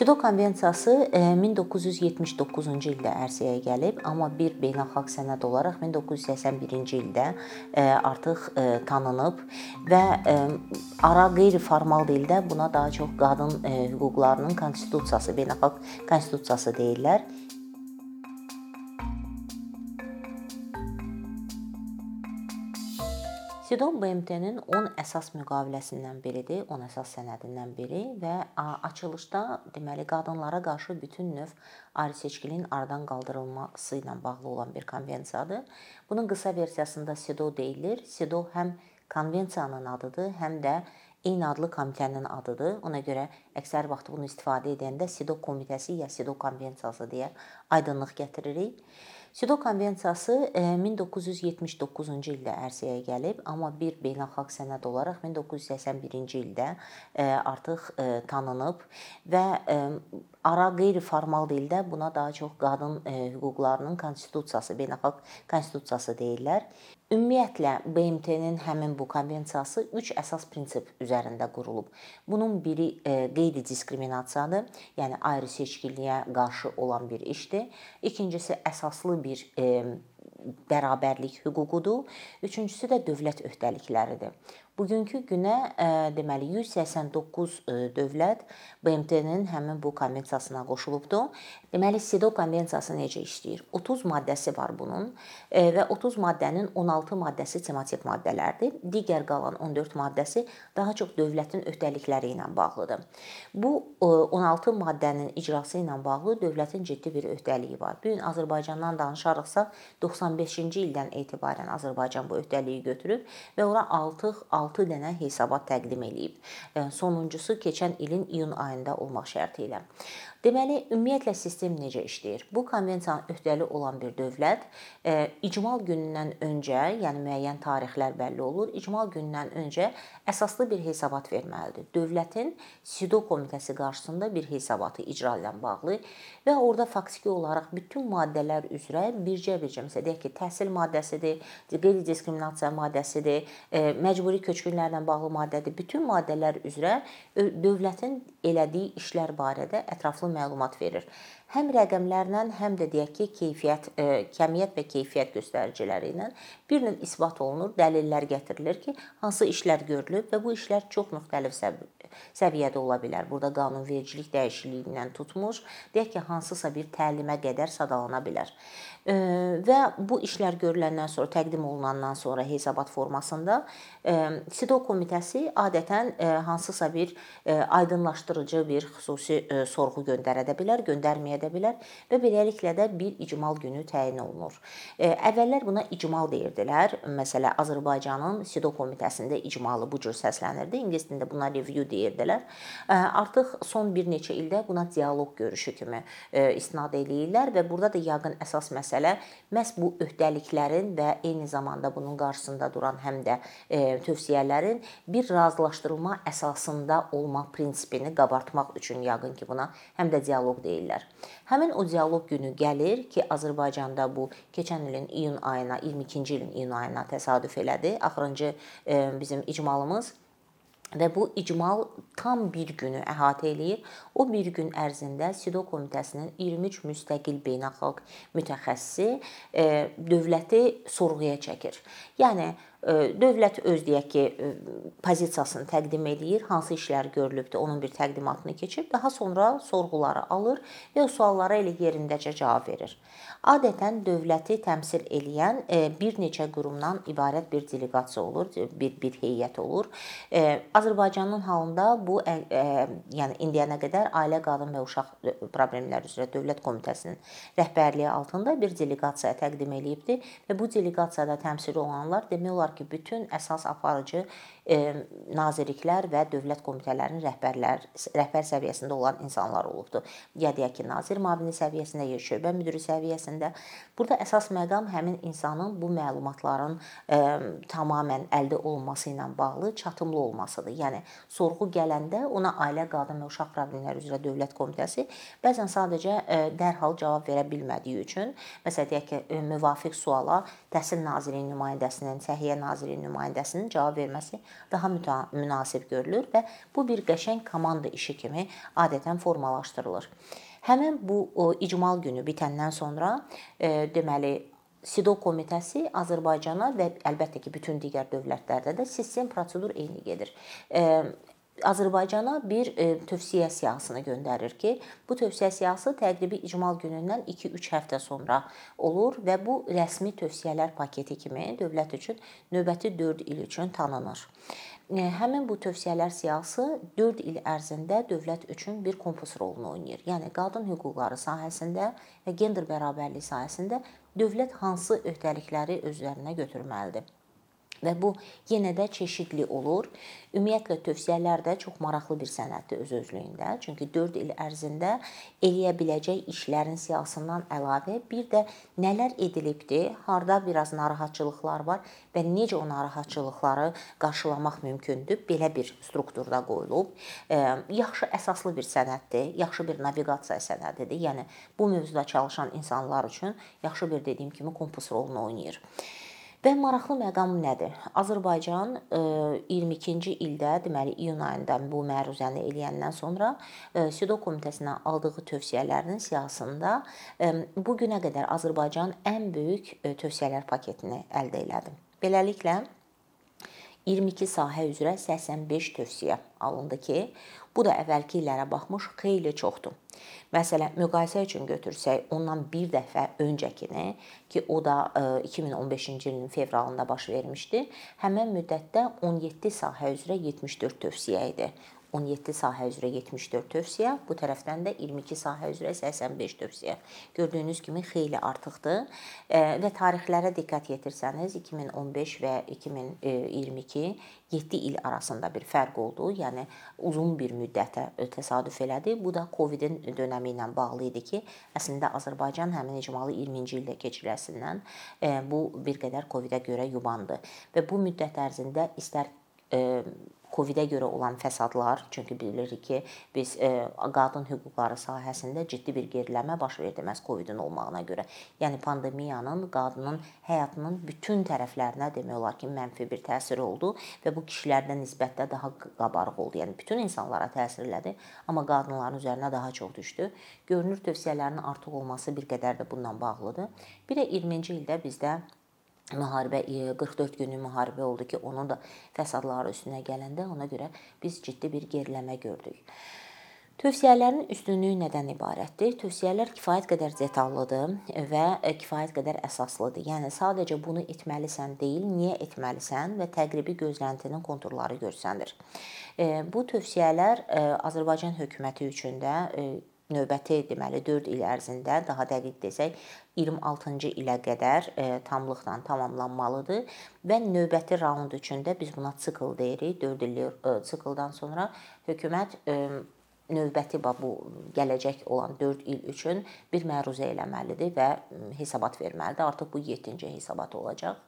SIDO konvensiyası 1979-cu e, ildə ərsəyə gəlib, amma bir beynəlxalq sənəd olaraq 1981-ci ildə e, artıq e, tanınıb və ara qeyri-formal dildə buna daha çox qadın hüquqlarının konstitusiyası, beynəlxalq konstitusiyası deyirlər. Sidon BMT-nin 10 əsas müqaviləsindən biridir, 10 əsas sənədindən biri və açılışda deməli qadınlara qarşı bütün növ ayrı seçkiliyin aradan qaldırılması ilə bağlı olan bir konvensiyadır. Bunun qısa versiyasında SIDO deyilir. SIDO həm konvensiyanın adıdır, həm də eyni adlı komitənin adıdır. Ona görə əksər vaxt bunu istifadə edəndə SIDO komitəsi ya SIDO konvensiyası deyə aydınlıq gətiririk. SIDO konvensiyası 1979-cu e, ildə ərsəyə gəlib, amma bir beynəlxalq sənəd olaraq 1981-ci ildə e, artıq e, tanınıb və ara qeyri-formal dildə buna daha çox qadın hüquqlarının konstitusiyası, beynəlxalq konstitusiyası deyirlər. Ümumiyyətlə BMT-nin həmin bu konvensiyası 3 əsas prinsip üzərində qurulub. Bunun biri e, qeyri-diskriminasiyadır, yəni ayrı seçkiliyə qarşı olan bir işdir. İkincisi əsaslı bir e, bərabərlik hüququdur. Üçüncüsü də dövlət öhdəlikləridir. Bugünkü günə e, deməli 189 e, dövlət BMT-nin həmin bu konvensiyasına qoşulubdu. Deməli SIDO konvensiyası necə işləyir? 30 maddəsi var bunun e, və 30 maddənin 16 maddəsi tematik maddələrdir. Digər qalan 14 maddəsi daha çox dövlətin öhdəlikləri ilə bağlıdır. Bu 16 maddənin icrası ilə bağlı dövlətin ciddi bir öhdəliyi var. Bu gün Azərbaycandan danışarıqsa 95-ci ildən etibarən Azərbaycan bu öhdəliyi götürüb və ora artıq 6 dənə hesabat təqdim eləyib. Sonuncusu keçən ilin iyun ayında olmaq şərti ilə. Deməli, ümumiyyətlə sistem necə işləyir? Bu konvensiyanın öhdəli olan bir dövlət e, icmal günündən öncə, yəni müəyyən tarixlər bəlli olur. İcmal günündən öncə əsaslı bir hesabat verməlidir. Dövlətin SIDO komitəsi qarşısında bir hesabatı icra ilə bağlı və orada faktiki olaraq bütün maddələr üzrə bircə-bircə, məsələn, deyək ki, təhsil maddəsidir, qeyri-diskriminasiya maddəsidir, e, məcburi köçkünlərlə bağlı maddədir. Bütün maddələr üzrə dövlətin elədiyi işlər barədə ətraflı məlumat verir. Həm rəqəmlərlə, həm də deyək ki, keyfiyyət, e, kəmiyyət və keyfiyyət göstəriciləri ilə bir növ isbat olunur, dəlillər gətirilir ki, hansı işlər görülüb və bu işlər çox müxtəlif səviyyədə ola bilər. Burada qanunvericilik dəyişikliyindən tutmuş, deyək ki, hansısa bir təlimə qədər sadalana bilər. E, və bu işlər görüləndən sonra, təqdim olunandan sonra hesabat formasında e, SIDO komitəsi adətən hansısa bir aydınlaşdırıcı bir xüsusi sorğu göndərə də bilər, göndərməyə edə bilər və beləliklə də bir icmal günü təyin olunur. E, əvvəllər buna icmal deyirdilər. Məsələn, Azərbaycanın SIDO komitəsində icmalı bu cür səslənirdi. İngilis dilində buna review deyirdilər. E, artıq son bir neçə ildə buna dialoq görüşü kimi e, istinad eləyirlər və burada da yaqın əsas məsələ məhz bu öhdəliklərin və eyni zamanda bunun qarşısında duran həm də tövsiyələrin bir razılaşdırılma əsasında olma prinsipini qabartmaq üçün yaqın ki, buna həm də dialoq deyirlər. Həmin o dialoq günü gəlir ki, Azərbaycanda bu keçən ilin iyun ayına, 22-ci ilin iyun ayına təsadüf elədi. Axırıncı e, bizim icmalımız və bu icmal tam bir günü əhatə eləyir. O bir gün ərzində SIDO komitəsinin 23 müstəqil beynəlxalq mütəxəssisi e, dövləti sorğuya çəkir. Yəni Dövlət öz deyək ki, pozisiyasını təqdim eləyir, hansı işlər görülübdür, onun bir təqdimatını keçib, daha sonra sorğuları alır və o suallara elə yerindəcə cavab verir. Adətən dövləti təmsil edən bir neçə qurumdan ibarət bir delegasiya olur, bir bir heyət olur. Azərbaycanın halında bu yəni indiyənə qədər Ailə, Qadın və Uşaq Problemləri üzrə Dövlət Komitəsinin rəhbərliyi altında bir delegasiya təqdim eləyibdi və bu delegasiyada təmsil olunanlar demək olar ki, bütün əsas aparıcı nazirliklər və dövlət komitələrinin rəhbərlər rəhbər səviyyəsində olan insanlar olubdu. Ya deyək ki, nazir müavini səviyyəsində, ya şöbə müdiri səviyyəsində. Burada əsas məqam həmin insanın bu məlumatların ə, tamamilə əldə olunması ilə bağlı çatımlı olmasıdır. Yəni sorğu gələndə ona Ailə, Qadın və Uşaq Problemləri üzrə Dövlət Komitəsi bəzən sadəcə ə, dərhal cavab verə bilmədiyi üçün, məsələn deyək ki, müvafiq suala Təhsil Nazirliyinin nümayəndəsinin, Səhiyyə Nazirliyi nümayəndəsinin cavab verməsi daha münasib görülür və bu bir qəşəng komanda işi kimi adətən formalaşdırılır. Həmin bu icmal günü bitəndən sonra e, deməli SİDO komitəsi Azərbaycana və əlbəttə ki, bütün digər dövlətlərdə də sistem prosedur eyni gedir. E, Azərbaycana bir e, tövsiyə siyahısını göndərir ki, bu tövsiyə siyahısı təqribi icmal günündən 2-3 həftə sonra olur və bu rəsmi tövsiyələr paketi kimi dövlət üçün növbəti 4 il üçün tanınır. E, həmin bu tövsiyələr siyahısı 4 il ərzində dövlət üçün bir kompas rolunu oynayır. Yəni qadın hüquqları sahəsində və gender bərabərliyi sahəsində dövlət hansı öhdəlikləri öz üzərinə götürməlidir? Və bu yenə də çeşidli olur. Ümumiyyətlə tövsiyələr də çox maraqlı bir sənəddir öz özlüyündə. Çünki 4 il ərzində eləyə biləcək işlərin siyahısından əlavə bir də nələr edilibdi, harda biraz narahatçılıqlar var və necə o narahatçılıqları qarşılamaq mümkündür. Belə bir strukturda qoyulub. Yaxşı əsaslı bir sənəddir, yaxşı bir naviqasiya sənədidir. Yəni bu mövzuda çalışan insanlar üçün yaxşı bir dediyim kimi kompas rolunu oynayır. Və maraqlı məqam nədir? Azərbaycan 22-ci e, ildə, deməli iyun ayında bu məruzəni eləyəndən sonra e, SİDO komitəsindən aldığı tövsiyələrin siyahısında e, bu günə qədər Azərbaycan ən böyük tövsiyələr paketini əldə elədi. Beləliklə 22 sahə üzrə 85 tövsiyə alındı ki, bu da əvvəlki illərə baxmış xeyli çoxdur. Məsələn, müqayisə üçün götürsək, ondan bir dəfə öncəkini ki, o da 2015-ci ilin fevralında baş vermişdi. Həmin müddətdə 17 sahə üzrə 74 tövsiyə idi. 17 sahə üzrə 74 tövsiyə, bu tərəfdən də 22 sahə üzrə 85 tövsiyə. Gördüyünüz kimi xeyli artıqdır. Və tarixlərə diqqət yetirsəniz 2015 və 2022 7 il arasında bir fərq oldu. Yəni uzun bir müddətə təsadüf elədi. Bu da Covidin dönəmi ilə bağlı idi ki, əslində Azərbaycan həmin icmalı 20-ci ildə keçirəsindən bu bir qədər Covidə görə yubandı və bu müddət ərzində istər Covidə görə olan fəsadlar, çünki bilirik ki, biz e, qadın hüquqları sahəsində ciddi bir geriləmə baş verdi məhz Covidin olmağına görə. Yəni pandemiyanın qadının həyatının bütün tərəflərinə demək olar ki, mənfi bir təsiri oldu və bu kişilərdə nisbətdə daha qabarıq oldu. Yəni bütün insanlara təsir elədi, amma qadınların üzərinə daha çox düşdü. Görünür tövsiyələrin artıq olması bir qədər də bununla bağlıdır. Bir də 20-ci ildə bizdə müharibə 44 günlük müharibə oldu ki, onun da fəsadları üstünə gələndə ona görə biz ciddi bir geriləmə gördük. Tövsiyələrin üstünlüyü nədən ibarətdir? Tövsiyələr kifayət qədər detallıdır və e, kifayət qədər əsaslıdır. Yəni sadəcə bunu etməlisən deyil, niyə etməlisən və təqribi gözləntinin konturları görsənir. E, bu tövsiyələr e, Azərbaycan hökuməti üçün də növbəti deməli 4 il ərzində, daha dəqiq desək 26-cı ilə qədər e, tamlıqla tamamlanmalıdır və növbəti raund üçün də biz buna sikl deyirik. 4 illik e, sikldan sonra hökumət e, növbəti bu gələcək olan 4 il üçün bir məruzə eləməlidir və hesabat verməlidir. Artıq bu 7-ci hesabat olacaq.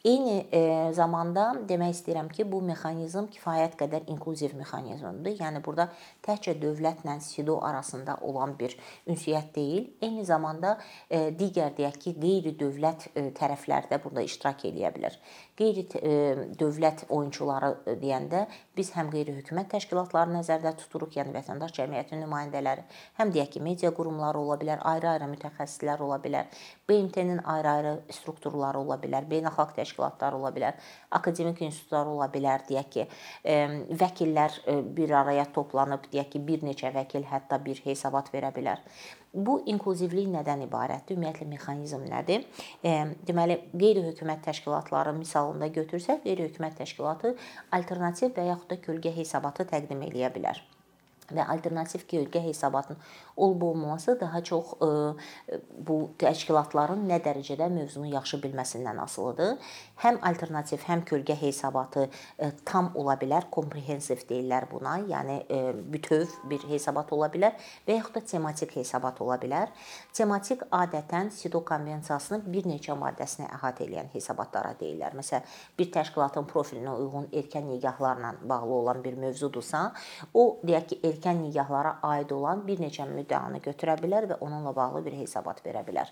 Eyni e, zamanda demək istəyirəm ki, bu mexanizm kifayət qədər inklüziv mexanizmdir. Yəni burada təkcə dövlətlə SİDO arasında olan bir ünsiyyət deyil, eyni zamanda e, digər deyək ki, qeyri-dövlət e, tərəflər də burada iştirak edə bilər. Qeyri-dövlət oyunçuları deyəndə biz həm qeyri-hökumət təşkilatları nəzərdə tuturuq, yəni vətəndaş cəmiyyətinin nümayəndələri, həm deyək ki, media qurumları ola bilər, ayrı-ayrı mütəxəssislər ola bilər, BMT-nin ayrı-ayrı strukturları ola bilər, beynəlxalq təşkilatlar ola bilər, akademik institutlar ola bilər, deyək ki, vəkillər bir araya toplanıb, deyək ki, bir neçə vəkil hətta bir hesabat verə bilər. Bu inklüzivlik nədən ibarətdir? Ümumiyyətlə mexanizm nədir? Deməli, qeyri-hökumət təşkilatları misalında götürsək, qeyri-hökumət təşkilatı alternativ və yaxud da kölgə hesabatı təqdim eləyə bilər və alternativ kölgə hesabatının olub-olmaması daha çox e, bu təşkilatların nə dərəcədə mövzunu yaxşı bilməsindən asılıdır. Həm alternativ, həm kölgə hesabatı e, tam ola bilər, komprehensiv deyirlər buna, yəni e, bütöv bir hesabat ola bilər və yaxud da tematik hesabat ola bilər. Tematik adətən SİDO konvensiyasının bir neçə maddəsini əhatə edən hesabatlara deyirlər. Məsələn, bir təşkilatın profilinə uyğun erkən nigahlarla bağlı olan bir mövzudursa, o deyək ki, yekən nigahlara aid olan bir neçə müddəanı götürə bilər və onunla bağlı bir hesabat verə bilər.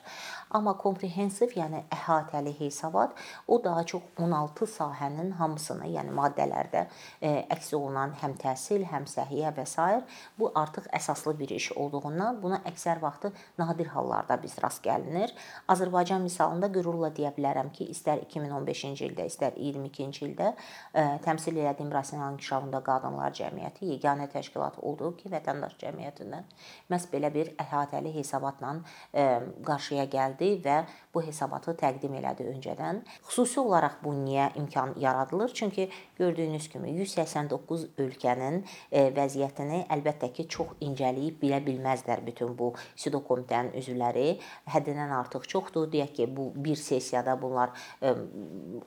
Amma komprehensiv, yəni əhatəli hesabat o daha çox 16 sahənin hamısını, yəni maddələrdə e, əks olunan həm təhsil, həm səhiyyə və s. bu artıq əsaslı bir iş olduğundan buna əksər vaxtı nadir hallarda biz rast gəlinir. Azərbaycan misalında qürurla deyə bilərəm ki, istər 2015-ci ildə, istər 22-ci ildə ə, təmsil elədiyim rasional inkişafında qadınlar cəmiyyəti yeganə təşkilat oldu ki, vətəndaş cəmiyyətindən məhz belə bir əhatəli hesabatla ə, qarşıya gəldi və bu hesabatı təqdim elədi öncədən. Xüsusi olaraq bu niyə imkan yaradılır? Çünki gördüyünüz kimi 189 ölkənin vəziyyətini əlbəttə ki, çox incəliyib bilə bilməzlər bütün bu SIDO komitənin üzvləri. Həddindən artıq çoxdur. Deyək ki, bu bir sessiyada bunlar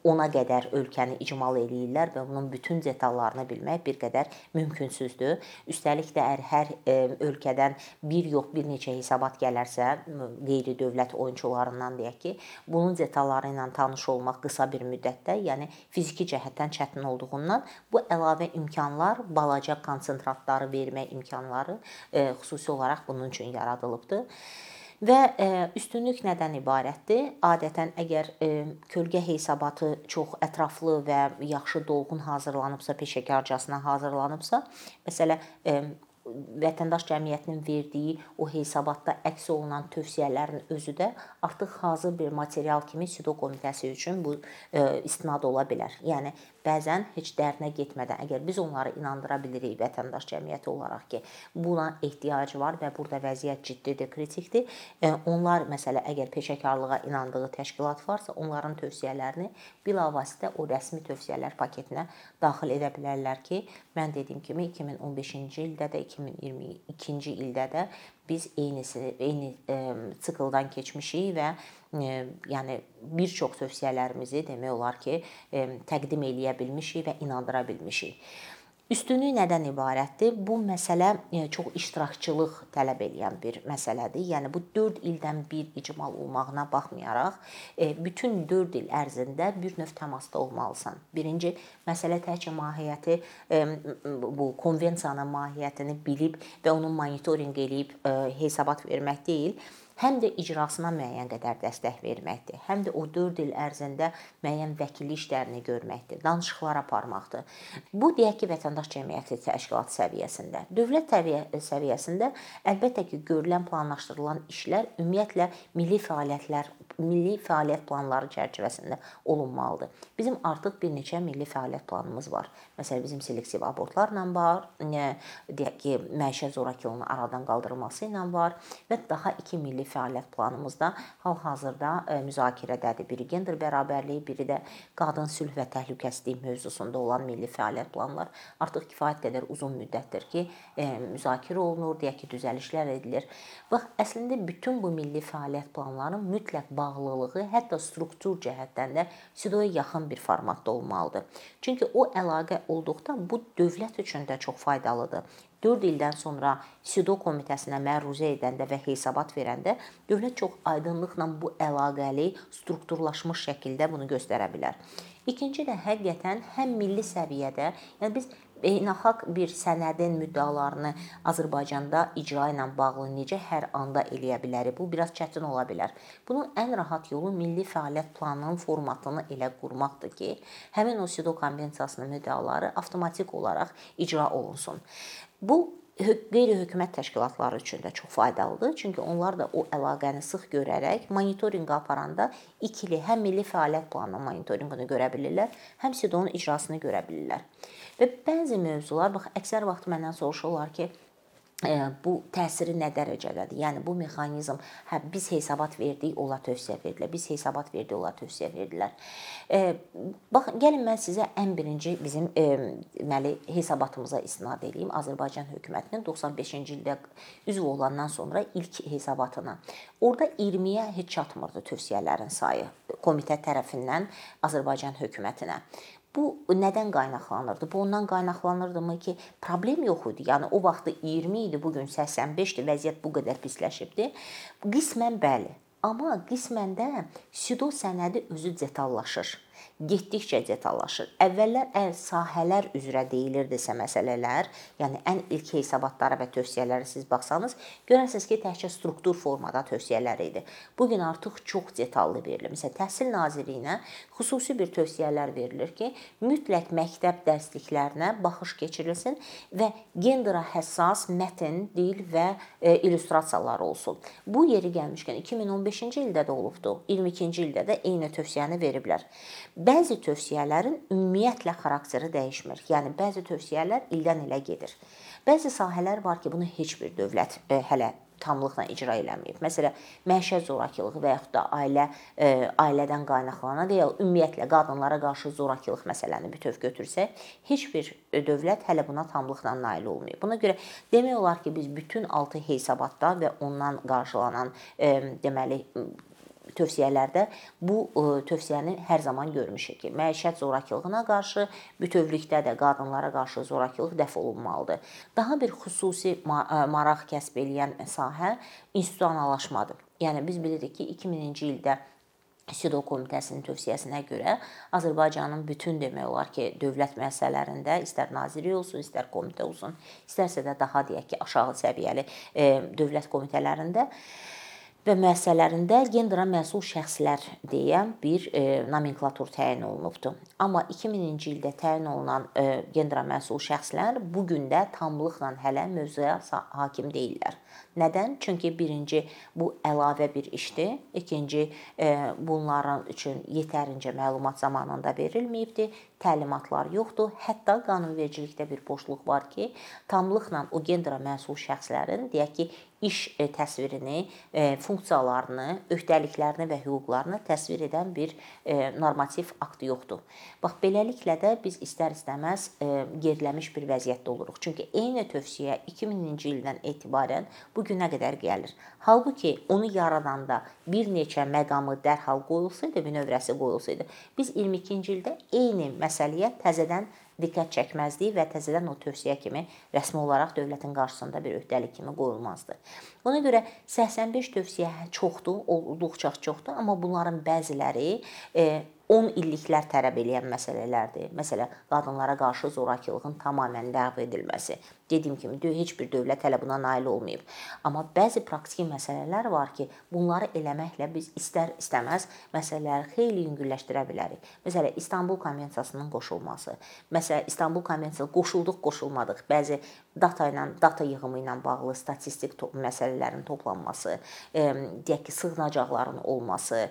ona qədər ölkəni icmal eləyirlər və bunun bütün detallarını bilmək bir qədər mümkünsüzdür. Üstəlik də əgər hər ölkədən bir yox, bir neçə hesabat gələrsə, qeyri-dövlət oyunçularından deyək ki, bunun detalları ilə tanış olmaq qısa bir müddətdə, yəni fiziki cəhətdən çətin olduğundan bu əlavə imkanlar, balaca konsentratları vermək imkanları xüsusi olaraq bunun üçün yaradılıbdır. Və üstünlük nədən ibarətdir? Adətən əgər kölgə hesabatı çox ətraflı və yaxşı dolğun hazırlanıbsa, peşəkarcasına hazırlanıbsa, məsələn, e, vətəndaş cəmiyyətinin verdiyi o hesabatda əks olunan tövsiyələrin özü də artıq hazır bir material kimi SIDO komitəsi üçün bu istinad ola bilər. Yəni bəzən heç dərinə getmədən əgər biz onları inandıra bilirik vətəndaş cəmiyyəti olaraq ki, buna ehtiyac var və burada vəziyyət ciddidir, kritikdir. E, onlar məsələ əgər peşəkarlığa inandığı təşkilat varsa, onların tövsiyələrini bilavasitə o rəsmi tövsiyələr paketinə daxil edə bilərlər ki, mən dediyim kimi 2015-ci ildə də 2022-ci ildə də biz eynisi eyni e, sikldan keçmişik və e, yəni bir çox tövsiyələrimizi demək olar ki, e, təqdim eləyə bilmişik və inandıra bilmişik. Üstünlük nədən ibarətdir? Bu məsələ e, çox iştirakçılıq tələb edən bir məsələdir. Yəni bu 4 ildən bir icmal olmağına baxmayaraq, e, bütün 4 il ərzində bir növ təmasda olmalısan. Birinci məsələ təkcə mahiyyəti e, bu konvensiyanın mahiyyətini bilib və onun monitorinq eləyib hesabat vermək deyil, həm də icrasına müəyyən qədər dəstək verməkdir. Həm də o 4 il ərzində müəyyən vəkillik işlərini görməkdir, danışıqlar aparmaqdır. Bu deyək ki, vətəndaş cəmiyyəti təşkilatı səviyyəsində. Dövlət səviyyəsində əlbəttə ki, görülən, planlaşdırılan işlər ümumiyyətlə milli fəaliyyətlər milli fəaliyyət planları çərçivəsində olunmalıdır. Bizim artıq bir neçə milli fəaliyyət planımız var. Məsələn, bizim selektiv abortlarla var, deyək ki, məişət zorakılığının aradan qaldırılması ilə var və daha 2 milli fəaliyyət planımız da hal-hazırda e, müzakirədədir. Biri gender bərabərliyi, biri də qadın sülh və təhlükəsizlik mövzusunda olan milli fəaliyyət planlar artıq kifayət qədər uzun müddətdir ki, e, müzakirə olunur, deyək ki, düzəlişlər edilir. Bax, əslində bütün bu milli fəaliyyət planları mütləq bağlılığı, hətta struktur cəhətdən də SIDO-ya yaxın bir formatda olmalıdır. Çünki o əlaqə olduqda bu dövlət üçün də çox faydalıdır. 4 ildən sonra SIDO komitəsinə məruzə edəndə və hesabat verəndə dövlət çox aydınlıqla bu əlaqəli strukturlaşmış şəkildə bunu göstərə bilər. İkinci də həqiqətən həm milli səviyyədə, yəni biz beynəlxalq bir sənədin müddəalarını Azərbaycanda icra ilə bağlı necə hər anda eləyə bilərik? Bu biraz çətin ola bilər. Bunun ən rahat yolu milli fəaliyyət planının formatını elə qurmaqdır ki, həmin o SIDO konvensiyasının müddəaları avtomatik olaraq icra olunsun. Bu qeyri-hökumət təşkilatları üçün də çox faydalıdır. Çünki onlar da o əlaqəni sıx görərək monitorinq aparanda ikili həm milli fəaliyyət planının monitorinqini görə bilirlər, həm SIDO-nun icrasını görə bilirlər. Və bəzi mövzular bax əksər vaxt məndən soruşurlar ki, bu təsiri nə dərəcədədir? Yəni bu mexanizm hə biz hesabat verdik, ola tövsiyə verdilər. Biz hesabat verdik, ola tövsiyə verdilər. Bax gəlin mən sizə ən birinci bizim deməli hesabatımıza istinad edeyim. Azərbaycan hökumətinin 95-ci ildə üzv olandan sonra ilk hesabatına. Orda 20-yə heç çatmırdı tövsiyələrin sayı komitə tərəfindən Azərbaycan hökumətinə. Bu nədən qaynaqlanırdı? Bu ondan qaynaqlanırdımı ki, problem yox idi. Yəni o vaxt 20 idi, bu gün 85-dir, vəziyyət bu qədər pisləşibdi. Qismən bəli. Amma qismən də SIDO sənədi özü detallaşır. Getdikcə detallaşır. Əvvəllər əgər sahələr üzrə deyilirdisə məsələlər, yəni ən ilk hesabatlara və tövsiyələrə siz baxsanız, görərsiniz ki, təkcə struktur formada tövsiyələr idi. Bu gün artıq çox detallı verilir. Məsələn, Təhsil Nazirliyinə xüsusi bir tövsiyələr verilir ki, mütləq məktəb dərsliklərinə baxış keçirilsin və gendera həssas mətn, dil və e, illüstrasiyalar olsun. Bu yeri gəlmişkən 2015-ci ildə də olubdu. 22-ci ildə də eyni tövsiyəni veriblər. Bəzi tövsiyələrin ümumiyyətlə xarakteri dəyişmir. Yəni bəzi tövsiyələr ildən ilə gedir. Bəzi sahələr var ki, bunu heç bir dövlət e, hələ tamlıqla icra eləməyib. Məsələn, məişət zorakılığı və yaxud da ailə e, ailədən qaynaqlanan ya ümumiyyətlə qadınlara qarşı zorakılıq məsələni bütöv götürsək, heç bir dövlət hələ buna tamlıqla nail olmayıb. Buna görə demək olar ki, biz bütün 6 hesabatda və ondan qarşılanan e, deməli tövsiyələrdə bu e, tövsiyəni hər zaman görmüşük ki, məişət zorakılığına qarşı bütövlükdə də qadınlara qarşı zorakılıq dəf olunmalıdır. Daha bir xüsusi e, maraq kəsb edən sahə institusionalaşmadır. Yəni biz bilirik ki, 2000-ci ildə SİDO komitəsinin tövsiyəsinə görə Azərbaycanın bütün demək olar ki, dövlət müəssisələrində, istər nazirlik olsun, istər komitə olsun, istərsə də daha deyək ki, aşağı səviyyəli e, dövlət komitələrində və müəssisələrində gendera məsul şəxslər deyə bir e, nomenklatur təyin olunubdu. Amma 2000-ci ildə təyin olunan e, gendera məsul şəxslər bu gün də tamlıqla hələ mövzuya hakim deyillər. Nədən? Çünki birinci bu əlavə bir işdir. İkinci e, bunların üçün yetərincə məlumat zamanında verilməyibdi. Təlimatlar yoxdur. Hətta qanunvericilikdə bir boşluq var ki, tamlıqla o gendera məsul şəxslərin deyək ki, iş e, təsvirini, e, funksiyalarını, öhdəliklərini və hüquqlarını təsvir edən bir e, normativ akt yoxdur. Bax beləliklə də biz istər-istəməz geriləmiş bir vəziyyətdə oluruq. Çünki eyni tövsiyə 2000-ci ildən etibarən bu günə qədər gəlir. Halbuki onu yaradanda bir neçə məqamı dərhal qoyulsaydı, bünövrəsi qoyulsaydı, biz 22-ci ildə eyni məsələyə təzədən diqqət çəkməzdik və təzədən o tövsiyə kimi rəsmi olaraq dövlətin qarşısında bir öhdəlik kimi qoyulmazdı. Ona görə 85 tövsiyə çoxdur, olduqca çoxdur, amma bunların bəziləri 10 illiklər tələb edən məsələlərdir. Məsələn, qadınlara qarşı zorakılığın tamamilə ləğv edilməsi. Dediyim kimi, heç bir dövlət hələ buna nail olmayıb. Amma bəzi praktiki məsələlər var ki, bunları eləməklə biz istər-istəməz məsələləri xeyli yüngülləşdirə bilərik. Məsələn, İstanbul konvensiyasının qoşulması. Məsələn, İstanbul konvensiyasına qoşulduq, qoşulmadıq. Bəzi data ilə, data yığımı ilə bağlı statistik to məsələlərin toplanması, e, deyək ki, sığınacaqların olması,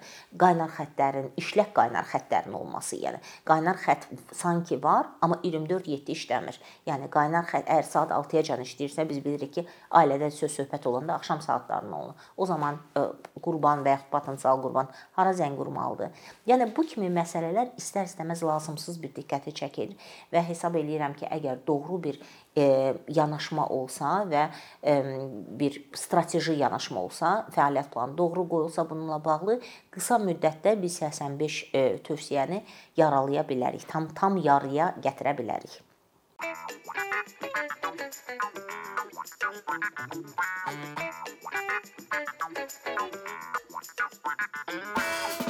qaynar xəttlərin, işlək qaynar xəttlərin olması, yəni qaynar xətt sanki var, amma 24/7 işləmir. Yəni qaynar xətt əgər saat 6-yacan işləyirsə, biz bilirik ki, ailədə söz söhbət olanda axşam saatlarında olur. O zaman ə, e, qurban və ya potensial qurban hara zəng vurmalıdır? Yəni bu kimi məsələlər istər-istəməz lazımsız bir diqqəti çəkir və hesab eləyirəm ki, əgər doğru bir e, yanaşma olsa və e, bir strateji yanaşma olsa, fəaliyyət planı doğru qoyulsa bununla bağlı qısa müddətdə biz 85 e, tövsiyəni yaralaya bilərik. Tam tam yarıya gətirə bilərik. Thank you.